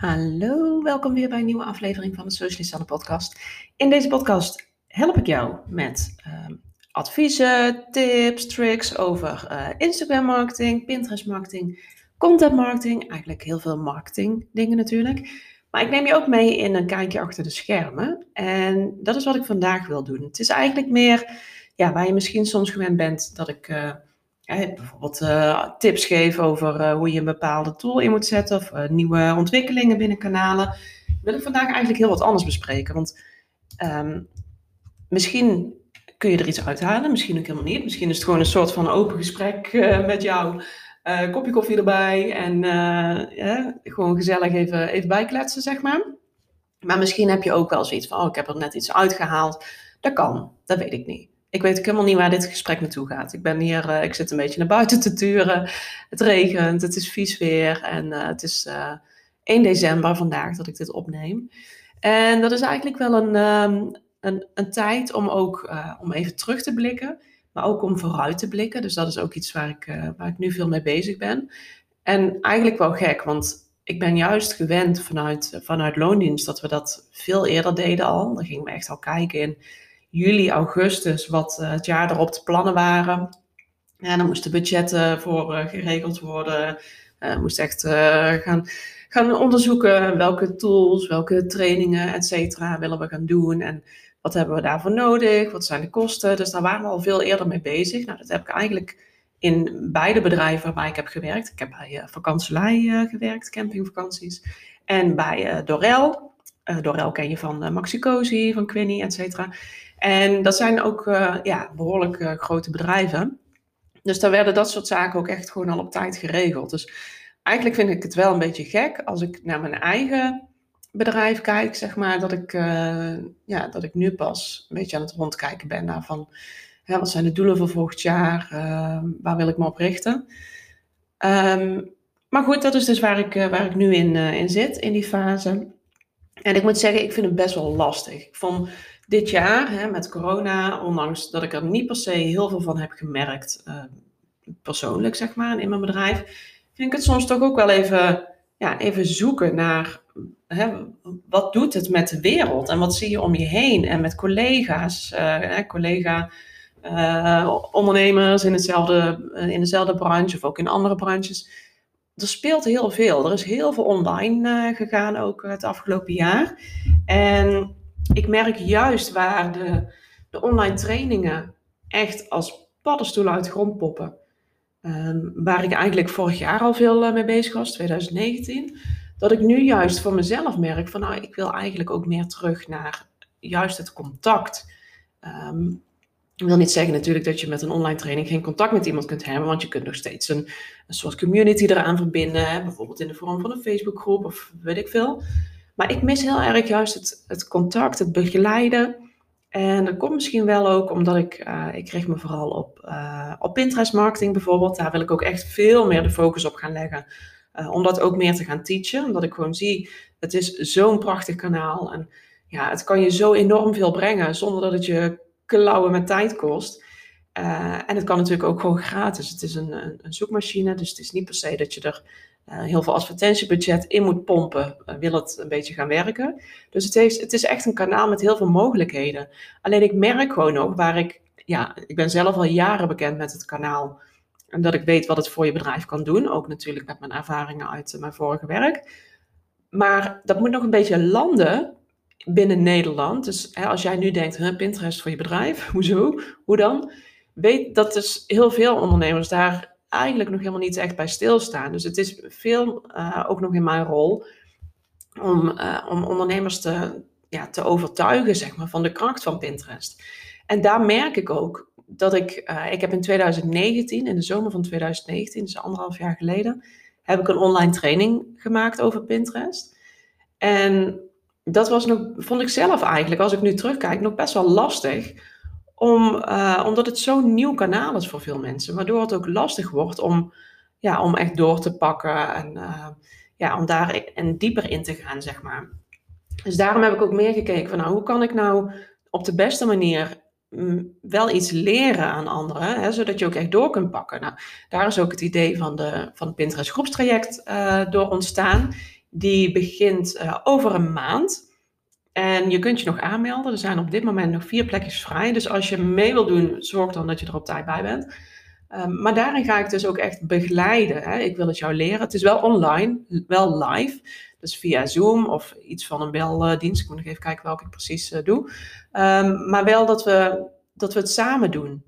Hallo, welkom weer bij een nieuwe aflevering van de Socialisanne podcast. In deze podcast help ik jou met uh, adviezen, tips, tricks over uh, Instagram marketing, Pinterest marketing, content marketing, eigenlijk heel veel marketing dingen natuurlijk. Maar ik neem je ook mee in een kijkje achter de schermen en dat is wat ik vandaag wil doen. Het is eigenlijk meer ja, waar je misschien soms gewend bent dat ik... Uh, bijvoorbeeld uh, tips geven over uh, hoe je een bepaalde tool in moet zetten of uh, nieuwe ontwikkelingen binnen kanalen. Wil ik vandaag eigenlijk heel wat anders bespreken. Want um, misschien kun je er iets uithalen, misschien ook helemaal niet. Misschien is het gewoon een soort van open gesprek met jou. kopje koffie erbij en gewoon gezellig even, even bijkletsen, zeg maar. Maar misschien heb je ook wel zoiets van, oh, ik heb er net iets uitgehaald. Dat kan, dat weet ik niet ik weet ook helemaal niet waar dit gesprek naartoe gaat. Ik ben hier, uh, ik zit een beetje naar buiten te turen. Het regent, het is vies weer en uh, het is uh, eh, 1 december vandaag dat ik dit opneem. En dat is eigenlijk wel een, um, een, een, tijd om ook om even terug te blikken, maar ook om vooruit te blikken. Dus dat is ook iets waar ik, waar ik nu veel mee bezig ben. En eigenlijk wel gek, want ik ben juist gewend vanuit, vanuit loondienst dat we dat veel eerder deden al. Dan gingen we echt al kijken in juli, augustus, wat uh, het jaar erop te plannen waren. Ja, dan moesten budgetten voor uh, geregeld worden. Uh, moest echt gaan, gaan onderzoeken welke tools, welke trainingen, et cetera, willen we gaan doen. En wat hebben we daarvoor nodig? Wat zijn de kosten? Dus daar waren we al veel eerder mee bezig. Nou, dat heb ik eigenlijk in beide bedrijven waar ik heb gewerkt. Ik heb bij uh, gewerkt, campingvakanties. En bij Dorel. Dorel ken je van Maxi Cozy, van Quinny, et cetera. En dat zijn ook uh, ja, behoorlijk uh, grote bedrijven. Dus daar werden dat soort zaken ook echt gewoon al op tijd geregeld. Dus eigenlijk vind ik het wel een beetje gek als ik naar mijn eigen bedrijf kijk, zeg maar, dat ik, uh, ja, dat ik nu pas een beetje aan het rondkijken ben naar van hè, wat zijn de doelen voor volgend jaar, waar wil ik me op richten. Um, maar goed, dat is dus waar ik, waar ik nu in, in zit, in die fase. En ik moet zeggen, ik vind het best wel lastig. Ik vond dit jaar hè, met corona, ondanks dat ik er niet per se heel veel van heb gemerkt, uh, persoonlijk zeg maar, in mijn bedrijf, vind ik het soms toch ook wel even, ja, even zoeken naar hè, wat doet het met de wereld en wat zie je om je heen en met collega's, uh, collega uh, ondernemers in, hetzelfde, in dezelfde branche of ook in andere branches. Er speelt heel veel. Er is heel veel online gegaan ook het afgelopen jaar. En ik merk juist waar de, de online trainingen echt als paddenstoelen uit de grond poppen. Ehm, waar ik eigenlijk vorig jaar al veel uh, mee bezig was, 2019. Dat ik nu juist voor mezelf merk van nou, ik wil eigenlijk ook meer terug naar juist het contact. Um, ik wil niet zeggen natuurlijk dat je met een online training geen contact met iemand kunt hebben, want je kunt nog steeds een, een soort community eraan verbinden, bijvoorbeeld in de vorm van een Facebookgroep of weet ik veel. Maar ik mis heel erg juist het, het contact, het begeleiden. En dat komt misschien wel ook omdat ik, uh, ik richt me vooral op, uh, op Pinterest marketing bijvoorbeeld. Daar wil ik ook echt veel meer de focus op gaan leggen. Uh, om dat ook meer te gaan teachen. Omdat ik gewoon zie, het is zo'n prachtig kanaal. En ja, het kan je zo enorm veel brengen zonder dat het je klauwen met tijd kost. en het kan natuurlijk ook gewoon gratis. Het is een, een, een zoekmachine, dus het is niet per se dat je er heel veel advertentiebudget in moet pompen, uh, wil het een beetje gaan werken. Dus het, heeft, het is echt een kanaal met heel veel mogelijkheden. Alleen ik merk gewoon ook waar ik, ja, ik ben zelf al jaren bekend met het kanaal. En dat ik weet wat het voor je bedrijf kan doen. Ook natuurlijk met mijn ervaringen uit mijn vorige werk. Maar dat moet nog een beetje landen binnen Nederland. Dus hè, als jij nu denkt, huh, Pinterest voor je bedrijf, hoezo? Hoe dan? Weet dat dus heel veel ondernemers daar eigenlijk nog helemaal niet echt bij stilstaan. Dus het is veel uh, ook nog in mijn rol om, uh, om ondernemers te, ja, te overtuigen zeg maar, van de kracht van Pinterest. En daar merk ik ook dat ik, uh, ik heb in 2019, in de zomer van 2019, dus anderhalf jaar geleden, heb ik een online training gemaakt over Pinterest. En dat was nog, vond ik zelf eigenlijk, als ik nu terugkijk, nog best wel lastig om, uh, omdat het zo'n nieuw kanaal is voor veel mensen. Waardoor het ook lastig wordt om, ja, om echt door te pakken en uh, ja, om daar en dieper in te gaan, zeg maar. Dus daarom heb ik ook meer gekeken van nou, hoe kan ik nou op de beste manier mm, wel iets leren aan anderen, hè, zodat je ook echt door kunt pakken. Nou, daar is ook het idee van, de, van Pinterest groepstraject uh, door ontstaan. Die begint over een maand. En je kunt je nog aanmelden. Er zijn op dit moment nog vier plekjes vrij. Dus als je mee wil doen, zorg dan dat je er op tijd bij bent. Ehm, maar daarin ga ik dus ook echt begeleiden. Hè. Ik wil het jou leren. Het is wel online, wel live. Dus via Zoom of iets van een beldienst. Ik moet nog even kijken welke ik precies uh, doe. Um, maar wel dat we, dat we het samen doen.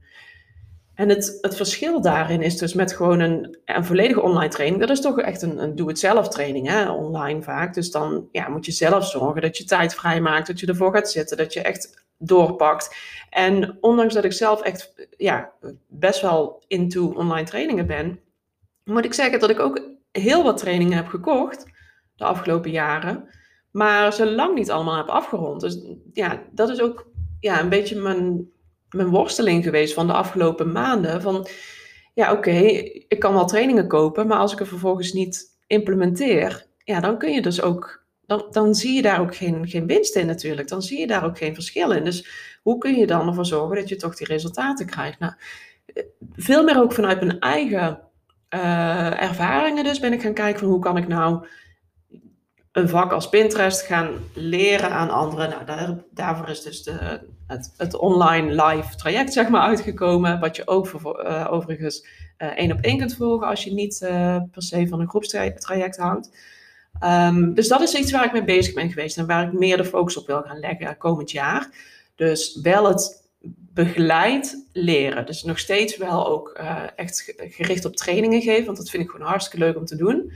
En het, het verschil daarin is dus met gewoon een, een volledige online training. Dat is toch echt een, een doe-het-zelf training, hè? online vaak. Dus dan ja, moet je zelf zorgen dat je tijd vrijmaakt, dat je ervoor gaat zitten, dat je echt doorpakt. En ondanks dat ik zelf echt ja, best wel into online trainingen ben, moet ik zeggen dat ik ook heel wat trainingen heb gekocht de afgelopen jaren, maar ze lang niet allemaal heb afgerond. Dus ja, dat is ook ja, een beetje mijn, mijn worsteling geweest van de afgelopen maanden. Van ja, oké, ik kan wel trainingen kopen, maar als ik er vervolgens niet implementeer, ja, dan kun je dus ook dan, dan zie je daar ook geen, geen winst in natuurlijk. Dan zie je daar ook geen verschil in. Dus hoe kun je dan ervoor zorgen dat je toch die resultaten krijgt? Nou, veel meer ook vanuit mijn eigen uh, ervaringen dus ben ik gaan kijken van hoe kan ik nou een vak als Pinterest gaan leren aan anderen. Nou, daar, daarvoor is dus de, het, het, online live traject zeg maar uitgekomen. Wat je ook voor, uh, overigens uh, één op één kunt volgen als je niet per se van een groepstraject houdt. Um, dus dat is iets waar ik mee bezig ben geweest en waar ik meer de focus op wil gaan leggen komend jaar. Dus wel het begeleid leren. Dus nog steeds wel ook echt gericht op trainingen geven, want dat vind ik gewoon hartstikke leuk om te doen.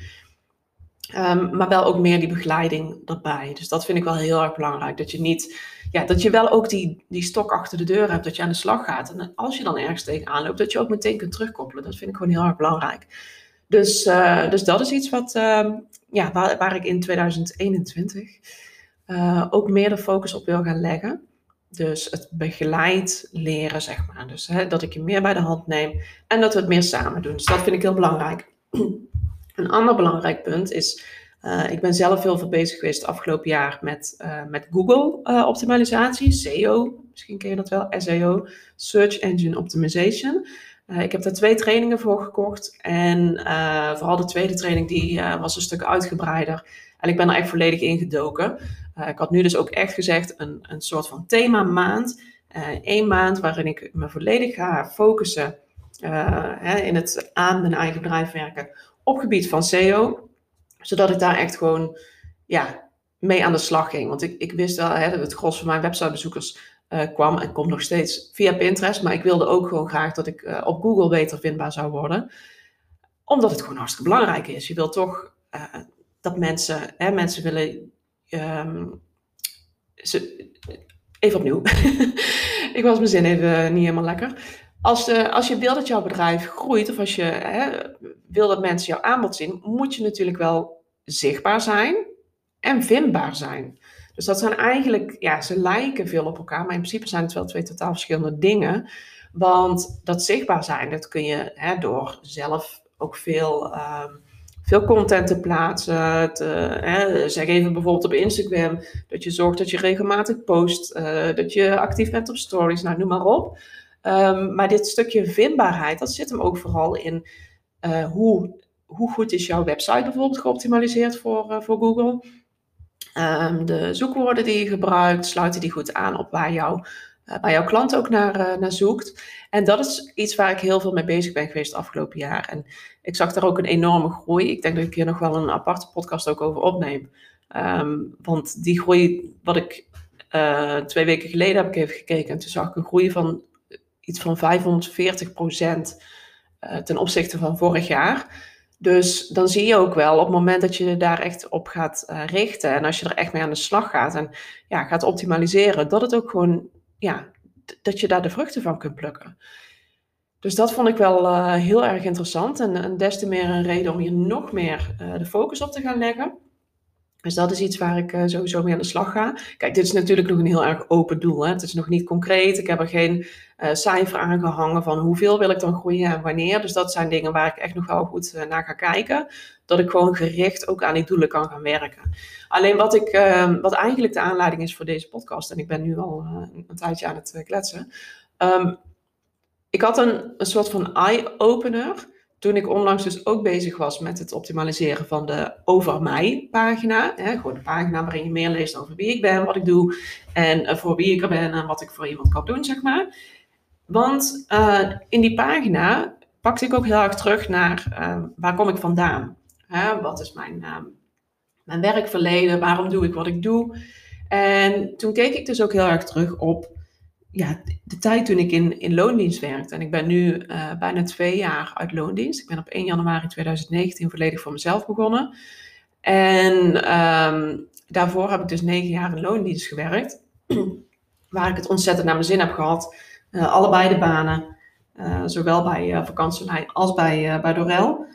Um, maar wel ook meer die begeleiding erbij. Dus dat vind ik wel heel erg belangrijk. Dat je niet, ja, dat je wel ook die, die stok achter de deur hebt, dat je aan de slag gaat. En als je dan ergens tegenaan loopt, dat je ook meteen kunt terugkoppelen. Dat vind ik gewoon heel erg belangrijk. Dus, uh, dus dat is iets wat, uh, ja, waar, ik in 2021 uh, ook meer de focus op wil gaan leggen. Dus het begeleid leren, zeg maar. Dus hè, dat ik je meer bij de hand neem en dat we het meer samen doen. Dus dat vind ik heel belangrijk. Een ander belangrijk punt is, uh, ik ben zelf heel veel bezig geweest afgelopen jaar met, uh, met Google uh, optimalisatie, SEO, misschien ken je dat wel, SEO, Search Engine Optimization. Ik heb daar twee trainingen voor gekocht. En vooral de tweede training die was een stuk uitgebreider. En ik ben er echt volledig ingedoken. ik had nu dus ook echt gezegd een, een soort van thema maand. Eén maand waarin ik me volledig ga focussen hè, in het aan mijn eigen bedrijf werken op gebied van SEO. Zodat ik daar echt gewoon ja, mee aan de slag ging. Want ik, ik wist wel, hè, het gros van mijn websitebezoekers uh, kwam en komt nog steeds via Pinterest. Maar ik wilde ook gewoon graag dat ik uh, op Google beter vindbaar zou worden. Omdat het gewoon hartstikke belangrijk is. Je wil toch uh, dat mensen, hè, mensen willen. Um, ze, even opnieuw. ik was mijn zin even niet helemaal lekker. Als, de, als je wil dat jouw bedrijf groeit, of als je hè, wil dat mensen jouw aanbod zien, moet je natuurlijk wel zichtbaar zijn en vindbaar zijn. Dus dat zijn eigenlijk, ja, ze lijken veel op elkaar, maar in principe zijn het wel twee totaal verschillende dingen. Want dat zichtbaar zijn, dat kun je hè, door zelf ook veel, uh, veel content te plaatsen. Hè, zeg even bijvoorbeeld op Instagram, dat je zorgt dat je regelmatig post, uh, dat je actief bent op stories, nou noem maar op. Um, maar dit stukje vindbaarheid, dat zit hem ook vooral in uh, hoe, hoe goed is jouw website bijvoorbeeld geoptimaliseerd voor, uh, voor Google. Um, de zoekwoorden die je gebruikt, sluiten die goed aan op waar, jou, uh, waar jouw klant ook naar, naar zoekt. En dat is iets waar ik heel veel mee bezig ben geweest het afgelopen jaar. En ik zag daar ook een enorme groei. Ik denk dat ik hier nog wel een aparte podcast ook over opneem. Um, want die groei, wat ik twee weken geleden heb ik even gekeken. En toen zag ik een groei van iets van 540 procent ten opzichte van vorig jaar. Dus dan zie je ook wel op het moment dat je daar echt op gaat uh, richten en als je er echt mee aan de slag gaat en ja, gaat optimaliseren, dat het ook gewoon, ja, dat je daar de vruchten van kunt plukken. Dus dat vond ik wel uh, heel erg interessant en, en, des te meer een reden om hier nog meer de focus op te gaan leggen. Dus dat is iets waar ik uh, sowieso mee aan de slag ga. Kijk, dit is natuurlijk nog een heel erg open doel. Hè? Het is nog niet concreet. Ik heb er geen uh, cijfer aan gehangen van hoeveel wil ik dan groeien en wanneer. Dus dat zijn dingen waar ik echt nog wel goed uh, naar ga kijken. Dat ik gewoon gericht ook aan die doelen kan gaan werken. Alleen wat, ik, ehm, wat eigenlijk de aanleiding is voor deze podcast, en ik ben nu al een tijdje aan het kletsen. Um, ik had een, een soort van eye-opener toen ik onlangs dus ook bezig was met het optimaliseren van de Over Mij pagina. Hè, gewoon de pagina waarin je meer leest over wie ik ben, wat ik doe en uh, voor wie ik er ben en wat ik voor iemand kan doen, zeg maar. Want uh, in die pagina pakte ik ook heel erg terug naar uh, waar kom ik vandaan? Hè, wat is mijn, mijn werkverleden? Waarom doe ik wat ik doe? En toen keek ik dus ook heel erg terug op ja, de tijd toen ik in, in loondienst werkte. En ik ben nu uh, bijna twee jaar uit loondienst. Ik ben op 1 januari 2019 volledig voor mezelf begonnen. En um, daarvoor heb ik dus negen jaar in loondienst gewerkt. waar ik het ontzettend naar mijn zin heb gehad. Uh, allebei de banen. Uh, zowel bij vakantielijn als bij, bij Dorel.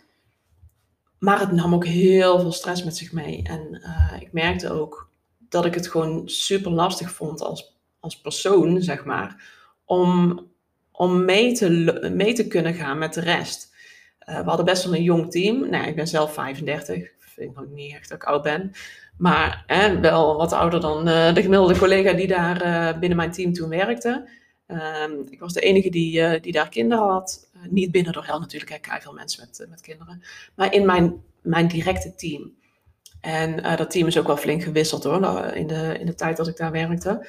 Maar het nam ook heel veel stress met zich mee. En ik merkte ook dat ik het gewoon super lastig vond als als persoon, zeg maar, om, om mee, te, mee te kunnen gaan met de rest. Uh, we hadden best wel een jong team. Nou, ik ben zelf 35, vind nog niet echt dat ik oud ben. Maar wel wat ouder dan uh, de gemiddelde collega die daar uh, binnen mijn team toen werkte. Ehm, ik was de enige die, die daar kinderen had. niet binnen door natuurlijk, ik krijg veel mensen met, met kinderen. Maar in mijn, mijn directe team. En dat team is ook wel flink gewisseld hoor, in de, in de tijd dat ik daar werkte.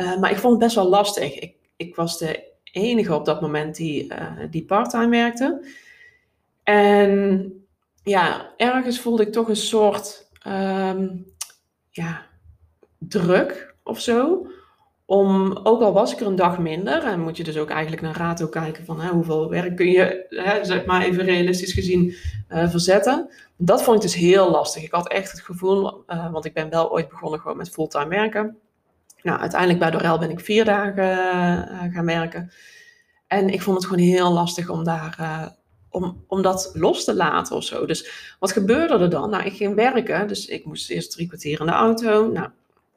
Uh, maar ik vond het best wel lastig. Ik, ik was de enige op dat moment die, uh, die parttime werkte. En ja, ergens voelde ik toch een soort um, ja, druk of zo. Om, ook al was ik er een dag minder, en moet je dus ook eigenlijk naar Rato kijken van hè, hoeveel werk kun je, hè, zeg maar even realistisch gezien, uh, verzetten. Dat vond ik dus heel lastig. Ik had echt het gevoel, want ik ben wel ooit begonnen gewoon met fulltime werken. Nou, uiteindelijk bij Dorel ben ik vier dagen uh, gaan werken. En ik vond het gewoon heel lastig om daar, uh, om, om dat los te laten of zo. Dus wat gebeurde er dan? Nou, ik ging werken, dus ik moest eerst drie kwartier in de auto. Nou,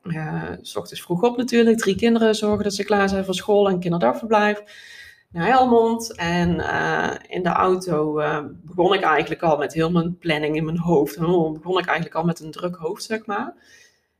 uh, s ochtends vroeg op natuurlijk, drie kinderen zorgen dat ze klaar zijn voor school en kinderdagverblijf. Naar Helmond en in de auto begon ik eigenlijk al met heel mijn planning in mijn hoofd. En begon ik eigenlijk al met een druk hoofd, zeg maar.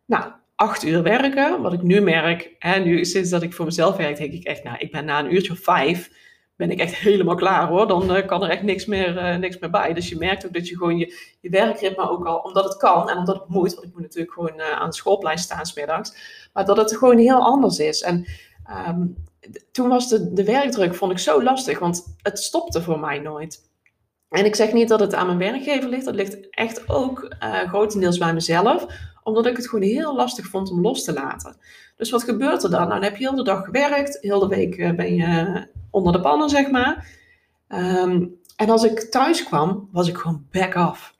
Nou, acht uur werken. Wat ik nu merk, hè, nu sinds dat ik voor mezelf werk, denk ik echt, nou, ik ben na een uurtje of vijf, ben ik echt helemaal klaar hoor. Dan uh, kan er echt niks meer, uh, niks meer bij. Dus je merkt ook dat je gewoon je, je werkritme ook al, omdat het kan en omdat het moet, want ik moet natuurlijk gewoon uh, aan het schoolplein staan smiddags, maar dat het gewoon heel anders is. En um, toen was de, de werkdruk, vond ik zo lastig, want het stopte voor mij nooit. En ik zeg niet dat het aan mijn werkgever ligt, dat ligt echt ook grotendeels bij mezelf omdat ik het gewoon heel lastig vond om los te laten. Dus wat gebeurt er dan? Nou, dan heb je heel de dag gewerkt. Heel de week eh, ben je onder de pannen, zeg maar. Um, en als ik thuis kwam, was ik gewoon back off.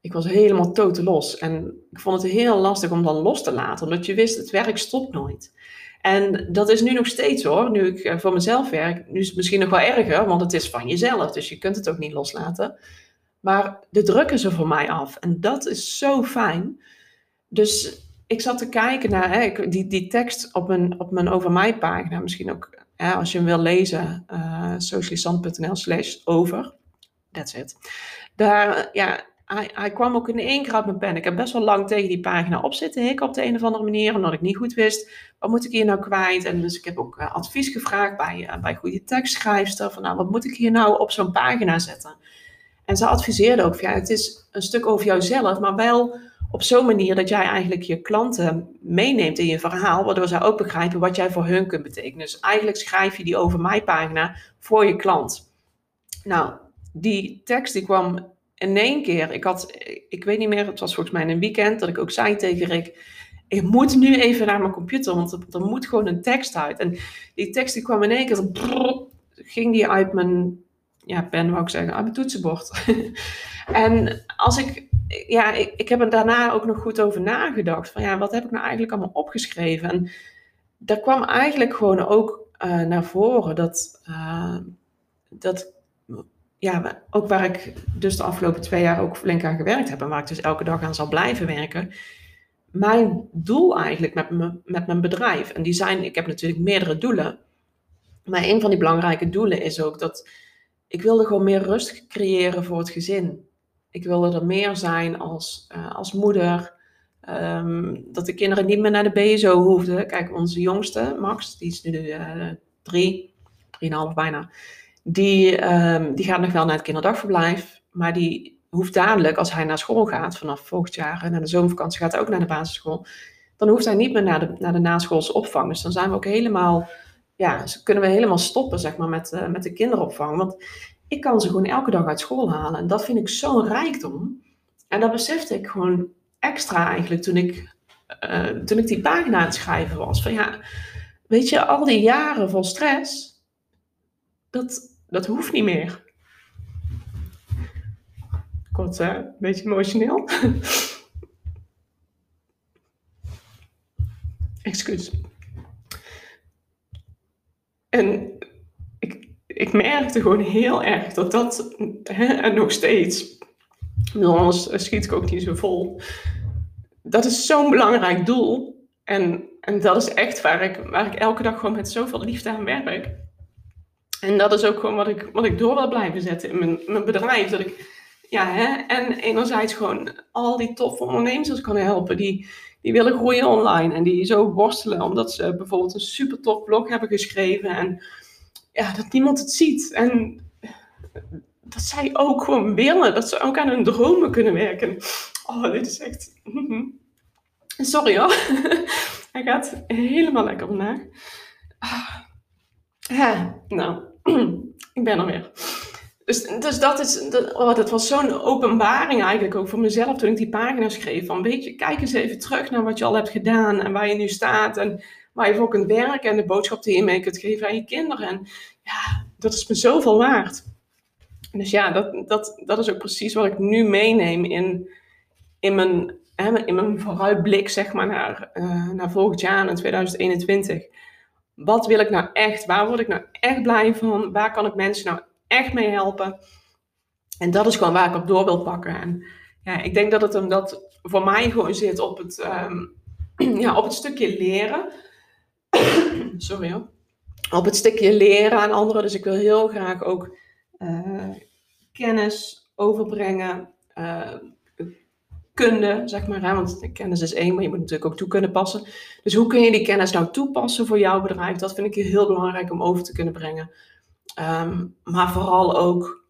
Ik was helemaal totaal los. En ik vond het heel lastig om dan los te laten. Omdat je wist, het werk stopt nooit. En dat is nu nog steeds hoor. Nu ik eh, voor mezelf werk, nu is het misschien nog wel erger. Want het is van jezelf. Dus je kunt het ook niet loslaten. Maar de druk is er voor mij af. En dat is zo fijn. Dus ik zat te kijken naar hè, die, die tekst op mijn, op mijn Over Mij pagina. Misschien ook hè, als je hem wil lezen, uh, slash over. That's it. Daar, ja, hij, kwam ook in één keer uit mijn pen. Ik heb best wel lang tegen die pagina op zitten hikken op de een of andere manier. Omdat ik niet goed wist, wat moet ik hier nou kwijt? En dus ik heb ook uh, advies gevraagd bij, uh, bij goede tekstschrijfster. Van nou, wat moet ik hier nou op zo'n pagina zetten? En ze adviseerde ook, ja, het is een stuk over jouzelf, maar wel op zo'n manier dat jij eigenlijk je klanten meeneemt in je verhaal, waardoor zij ook begrijpen wat jij voor hun kunt betekenen. Dus eigenlijk schrijf je die over mij pagina voor je klant. Nou, die tekst die kwam in één keer. Ik had, ik weet niet meer, het was volgens mij een weekend dat ik ook zei tegen Rick, ik moet nu even naar mijn computer, want er, moet gewoon een tekst uit. En die tekst die kwam in één keer, ging die uit mijn ja, pen, wou ik zeggen, uit mijn toetsenbord. en als ik ja, ik, ik heb er daarna ook nog goed over nagedacht. Van ja, wat heb ik nou eigenlijk allemaal opgeschreven? En daar kwam eigenlijk gewoon ook uh, naar voren dat, uh, dat, ja, ook waar ik dus de afgelopen twee jaar ook flink aan gewerkt heb en waar ik dus elke dag aan zal blijven werken. Mijn doel eigenlijk met, me, met mijn bedrijf, en die zijn, ik heb natuurlijk meerdere doelen, maar een van die belangrijke doelen is ook dat ik wilde gewoon meer rust creëren voor het gezin. Ik wilde er meer zijn als, uh, als moeder. Um, dat de kinderen niet meer naar de BSO hoefden. Kijk, onze jongste, Max, die is nu uh, drie, drieënhalf bijna. die, ehm, die gaat nog wel naar het kinderdagverblijf, maar die hoeft dadelijk, als hij naar school gaat, vanaf volgend jaar en naar de zomervakantie gaat hij ook naar de basisschool, dan hoeft hij niet meer naar de, naar de naschoolse opvang. Dus dan zijn we ook helemaal, ja, kunnen we helemaal stoppen, zeg maar, met, met de kinderopvang. Want ik kan ze gewoon elke dag uit school halen. En dat vind ik zo'n rijkdom. En dat besefte ik gewoon extra eigenlijk toen ik, uh, toen ik die pagina aan het schrijven was. Van ja, weet je, al die jaren vol stress, dat, dat hoeft niet meer. Kort, hè? Een beetje emotioneel. Excuus. En ik, merkte gewoon heel erg dat dat, hè, en nog steeds, anders schiet ik ook niet zo vol, dat is zo'n belangrijk doel. En, en dat is echt waar ik, waar ik elke dag gewoon met zoveel liefde aan werk. En dat is ook gewoon wat ik, wat ik door wil blijven zetten in mijn, mijn bedrijf. Dat ik, ja, hè, en enerzijds gewoon al die toffe ondernemers kan helpen die, die willen groeien online en die zo worstelen omdat ze bijvoorbeeld een super tof blog hebben geschreven en ja, dat niemand het ziet. En dat zij ook gewoon willen, dat ze ook aan hun dromen kunnen werken. Oh, dit is echt. Sorry hoor. Hij gaat helemaal lekker vandaag. Ah. Ja, nou, ik ben er weer. Dus, dus dat, is, dat, oh, dat was zo'n openbaring eigenlijk ook voor mezelf toen ik die pagina schreef. Van weet je, kijk eens even terug naar wat je al hebt gedaan en waar je nu staat en waar je voor kunt werken en de boodschap die je mee kunt geven aan je kinderen. En ja, dat is me zoveel waard. Dus ja, dat, dat, dat is ook precies wat ik nu meeneem in, in, mijn, in mijn vooruitblik zeg maar, naar, uh, naar volgend jaar, in 2021. Wat wil ik nou echt? Waar word ik nou echt blij van? Waar kan ik mensen nou echt mee helpen? En dat is gewoon waar ik op door wil pakken. En ja, ik denk dat het omdat voor mij gewoon zit op het, um, ja, op het stukje leren. Sorry hoor. Op het stukje leren aan anderen. Dus ik wil heel graag ook uh, kennis overbrengen. Uh, kunde, zeg maar. Want kennis is één, maar je moet natuurlijk ook toe kunnen passen. Dus hoe kun je die kennis nou toepassen voor jouw bedrijf? Dat vind ik heel belangrijk om over te kunnen brengen. Um, maar vooral ook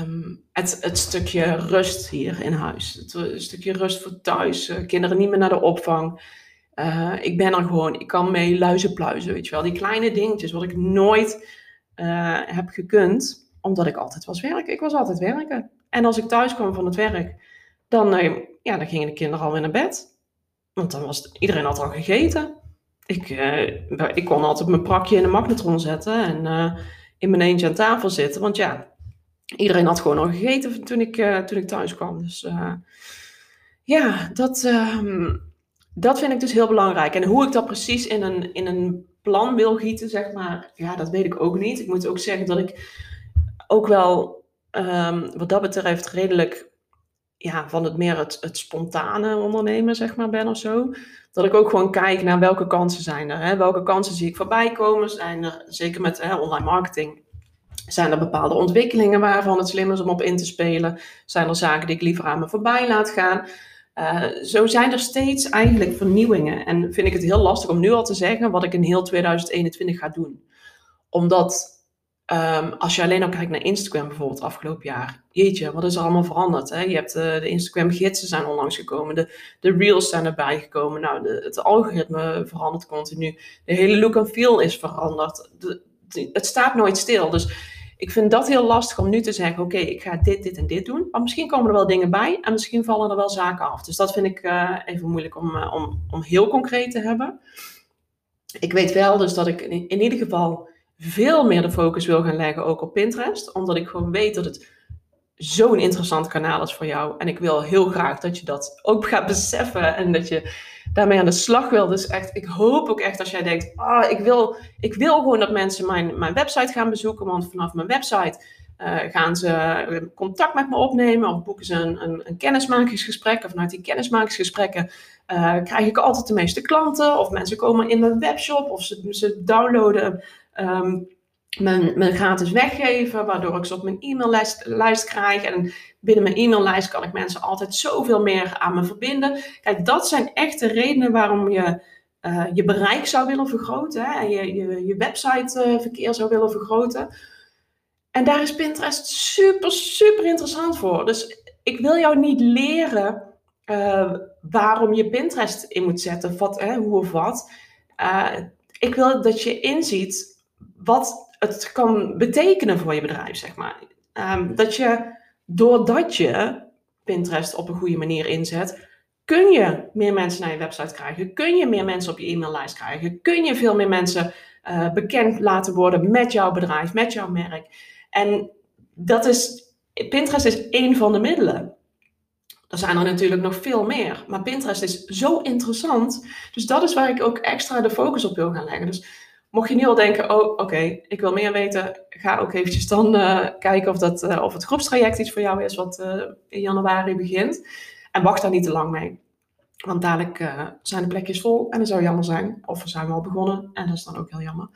um, het, het, stukje rust hier in huis. Het, stukje rust voor thuis. Kinderen niet meer naar de opvang. Uh, ik ben er gewoon. Ik kan mee luizen pluizen, weet je wel. Die kleine dingetjes wat ik nooit uh, heb gekund. Omdat ik altijd was werken. Ik was altijd werken. En als ik thuis kwam van het werk dan, uh, ja, dan gingen de kinderen alweer naar bed. Want dan was iedereen had al gegeten. Ik, ik kon altijd mijn prakje in de magnetron zetten en in mijn eentje aan tafel zitten. Want ja, iedereen had gewoon al gegeten toen ik, toen ik thuis kwam. Dus ja, dat, ehm, dat vind ik dus heel belangrijk. En hoe ik dat precies in een, in een plan wil gieten, zeg maar, ja, dat weet ik ook niet. Ik moet ook zeggen dat ik ook wel um, wat dat betreft redelijk ja, van het meer het, het spontane ondernemen, zeg maar, ben of zo. Dat ik ook gewoon kijk naar welke kansen zijn er. Hè? Welke kansen zie ik voorbij komen? Zijn er, zeker met hè, online marketing, zijn er bepaalde ontwikkelingen waarvan het slim is om op in te spelen? Zijn er zaken die ik liever aan me voorbij laat gaan? Uh, zo zijn er steeds eigenlijk vernieuwingen. En vind ik het heel lastig om nu al te zeggen wat ik in heel 2021 ga doen. Omdat Um, als je alleen al kijkt naar Instagram bijvoorbeeld afgelopen jaar. Jeetje, wat is er allemaal veranderd? Hè? Je hebt uh, de Instagram gidsen zijn onlangs gekomen. De, de reels zijn erbij gekomen. Nou, het algoritme verandert continu. De hele look en feel is veranderd. De, de, het staat nooit stil. Dus ik vind dat heel lastig om nu te zeggen: oké, ik ga dit, dit en dit doen. Maar misschien komen er wel dingen bij en misschien vallen er wel zaken af. Dus dat vind ik uh, even moeilijk om, uh, om, om heel concreet te hebben. Ik weet wel dus dat ik in, in ieder geval veel meer de focus wil gaan leggen ook op Pinterest. Omdat ik gewoon weet dat het zo'n interessant kanaal is voor jou. En ik wil heel graag dat je dat ook gaat beseffen en dat je daarmee aan de slag wil. Dus echt, ik hoop ook echt als jij denkt, ah, ik, wil, ik wil gewoon dat mensen mijn, mijn website gaan bezoeken. Want vanaf mijn website uh, gaan ze contact met me opnemen of boeken ze een, een, een kennismakingsgesprek. En vanuit die kennismakingsgesprekken uh, krijg ik altijd de meeste klanten. Of mensen komen in mijn webshop of ze, ze downloaden um, mijn, gratis weggeven, waardoor ik ze op mijn e-maillijst lijst krijg. En binnen mijn e-maillijst kan ik mensen altijd zoveel meer aan me verbinden. Kijk, dat zijn echte redenen waarom je uh, je bereik zou willen vergroten en je, je, je websiteverkeer uh, zou willen vergroten. En daar is Pinterest super, super interessant voor. Dus ik wil jou niet leren uh, waarom je Pinterest in moet zetten, wat, hè, hoe of wat. Ik wil dat je inziet wat het kan betekenen voor je bedrijf, zeg maar. Um, dat je, doordat je Pinterest op een goede manier inzet, kun je meer mensen naar je website krijgen, kun je meer mensen op je e-maillijst krijgen, kun je veel meer mensen uh, bekend laten worden met jouw bedrijf, met jouw merk. En dat is, Pinterest is één van de middelen. Er zijn er natuurlijk nog veel meer. Maar Pinterest is zo interessant. Dus dat is waar ik ook extra de focus op wil gaan leggen. Dus mocht je nu al denken, oh oké, ik wil meer weten. Ga ook eventjes dan uh, kijken of, dat, uh, of het groepstraject iets voor jou is wat uh, in januari begint. En wacht daar niet te lang mee. Want dadelijk zijn de plekjes vol en dat zou jammer zijn. Of we zijn al begonnen en dat is dan ook heel jammer.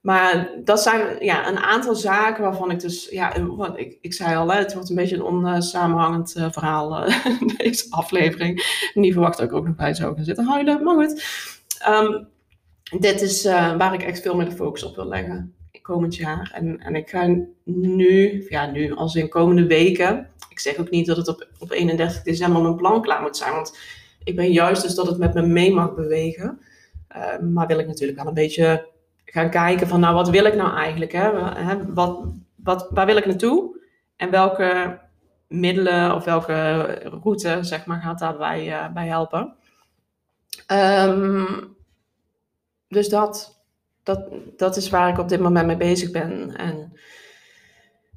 Maar dat zijn ja, een aantal zaken waarvan ik dus, ja, ik, ik zei al, het wordt een beetje een onsamenhangend verhaal, deze aflevering. Niet verwacht dat ik ook nog bij zou gaan zitten huilen, maar goed. Um, dit is uh, waar ik echt veel meer de focus op wil leggen komend jaar. En, en ik ga nu, ja nu, als in komende weken, ik zeg ook niet dat het op, op 31 december mijn plan klaar moet zijn, want ik ben juist dus dat het met me mee mag bewegen. maar wil ik natuurlijk wel een beetje gaan kijken van, nou, wat wil ik nou eigenlijk? Hè? Wat, wat, waar wil ik naartoe? En welke middelen of welke route, zeg maar, gaat daarbij uh, bij helpen? Um, dus dat, dat, dat is waar ik op dit moment mee bezig ben. En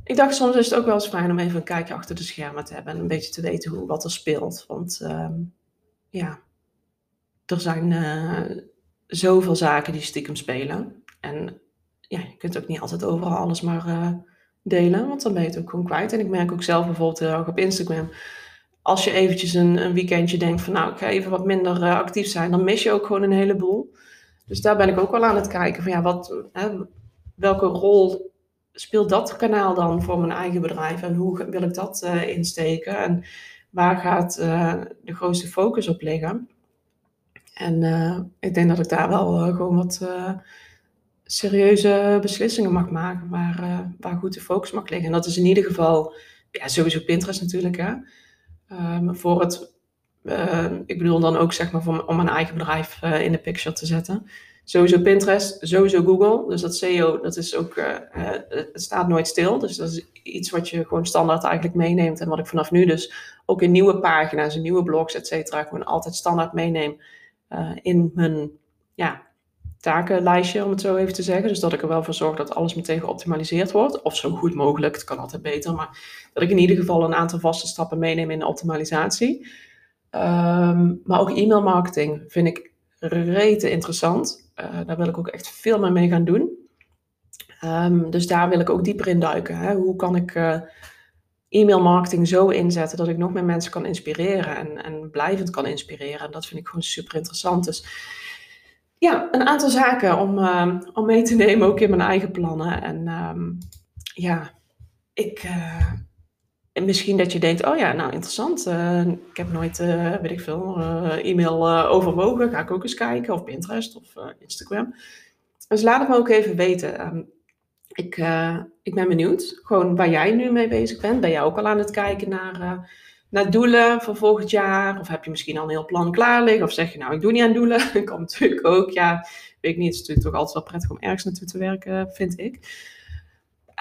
ik dacht soms is het ook wel eens fijn om even een kijkje achter de schermen te hebben en een beetje te weten hoe, wat er speelt. Want um, ja, er zijn uh, zoveel zaken die stiekem spelen. En ja, je kunt ook niet altijd overal alles maar uh, delen, want dan ben je het ook gewoon kwijt. En ik merk ook zelf bijvoorbeeld heel op Instagram. Als je eventjes een, een weekendje denkt van nou, ik ga even wat minder uh, actief zijn, dan mis je ook gewoon een heleboel. Dus daar ben ik ook wel aan het kijken van ja, wat, hè, welke rol speelt dat kanaal dan voor mijn eigen bedrijf en hoe wil ik dat uh, insteken en waar gaat de grootste focus op liggen. En ik denk dat ik daar wel gewoon wat serieuze beslissingen mag maken waar, waar goed de focus mag liggen. En dat is in ieder geval, ja, sowieso Pinterest natuurlijk. Hè. Um, voor het, ik bedoel dan ook zeg maar voor, om mijn eigen bedrijf uh, in de picture te zetten. Sowieso Pinterest, sowieso Google. Dus dat SEO, dat is ook, het staat nooit stil. Dus dat is iets wat je gewoon standaard eigenlijk meeneemt. En wat ik vanaf nu dus ook in nieuwe pagina's, in nieuwe blogs, et cetera, gewoon altijd standaard meeneem in mijn ja, takenlijstje, om het zo even te zeggen. Dus dat ik er wel voor zorg dat alles meteen geoptimaliseerd wordt. Of zo goed mogelijk, het kan altijd beter. Maar dat ik in ieder geval een aantal vaste stappen meeneem in de optimalisatie. Um, maar ook e-mail marketing vind ik rete interessant. Uh, daar wil ik ook echt veel meer mee gaan doen. Um, dus daar wil ik ook dieper in duiken. Hè. Hoe kan ik uh, e-mail marketing zo inzetten dat ik nog meer mensen kan inspireren en, en blijvend kan inspireren. En dat vind ik gewoon super interessant. Dus ja, een aantal zaken om, uh, om mee te nemen, ook in mijn eigen plannen. En um, ja, ik. Misschien dat je denkt, oh ja, nou interessant. Uh, ik heb nooit, weet ik veel, e-mail overwogen. Ga ik ook eens kijken. Of Pinterest of Instagram. Dus laat het me ook even weten. Um, ik, ik ben benieuwd, gewoon waar jij nu mee bezig bent. Ben jij ook al aan het kijken naar naar doelen voor volgend jaar? Of heb je misschien al een heel plan klaar liggen? Of zeg je nou, ik doe niet aan doelen? Dat kan natuurlijk ook. Ja, weet ik niet. Het is natuurlijk toch altijd wel prettig om ergens naartoe te werken, vind ik.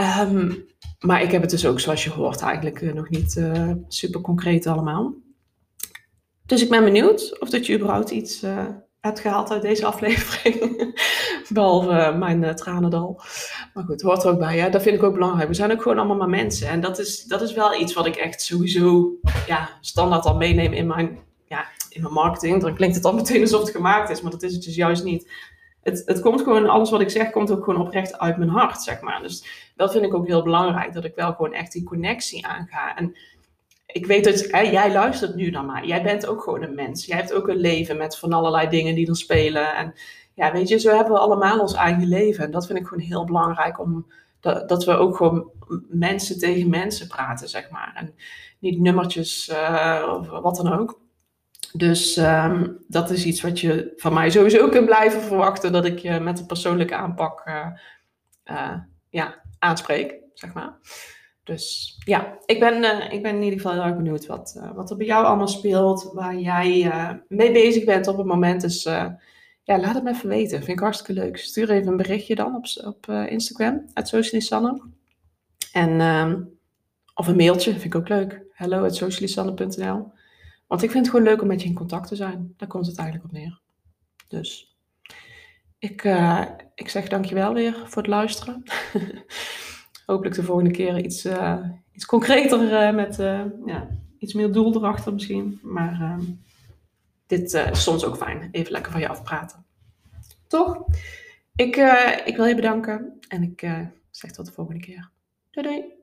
Um, maar ik heb het dus ook, zoals je hoort, eigenlijk uh, nog niet uh, super concreet allemaal. Dus ik ben benieuwd of dat je überhaupt iets uh, hebt gehaald uit deze aflevering. Behalve mijn tranendal. Maar goed, hoort er ook bij. Hè? Dat vind ik ook belangrijk. We zijn ook gewoon allemaal maar mensen. En dat is, dat is wel iets wat ik echt sowieso ja, standaard al meeneem in mijn, ja, in mijn marketing. Dan klinkt het al meteen alsof het gemaakt is, maar dat is het dus juist niet. Het, het komt gewoon, alles wat ik zeg, komt ook gewoon oprecht uit mijn hart, zeg maar. Dus dat vind ik ook heel belangrijk, dat ik wel gewoon echt die connectie aanga. En ik weet dat hè, jij luistert nu naar mij. Jij bent ook gewoon een mens. Jij hebt ook een leven met van allerlei dingen die er spelen. En ja, weet je, zo hebben we allemaal ons eigen leven. En dat vind ik gewoon heel belangrijk om dat, dat we ook gewoon mensen tegen mensen praten, zeg maar. En niet nummertjes uh, of wat dan ook. Dus um, dat is iets wat je van mij sowieso kunt blijven verwachten, dat ik je met een persoonlijke aanpak uh, uh, ja, aanspreek zeg maar. Dus ja, ik ben, eh, ik ben in ieder geval heel erg benieuwd wat, wat er bij jou allemaal speelt, waar jij mee bezig bent op het moment. Dus ja, laat het me even weten. Vind ik hartstikke leuk. Stuur even een berichtje dan op, op Instagram, uit Socialisanne. En, ehm, of een mailtje, vind ik ook leuk. Hello socialisanne.nl Want ik vind het gewoon leuk om met je in contact te zijn. Daar komt het eigenlijk op neer. Dus ik, ik zeg dankjewel weer voor het luisteren. hopelijk de volgende keer iets, uh, iets concreter uh, met uh, ja, iets meer doel erachter misschien. Maar ehm, dit is soms ook fijn. Even lekker van je afpraten. Toch? Ik, ik wil je bedanken en ik zeg tot de volgende keer. Doei doei!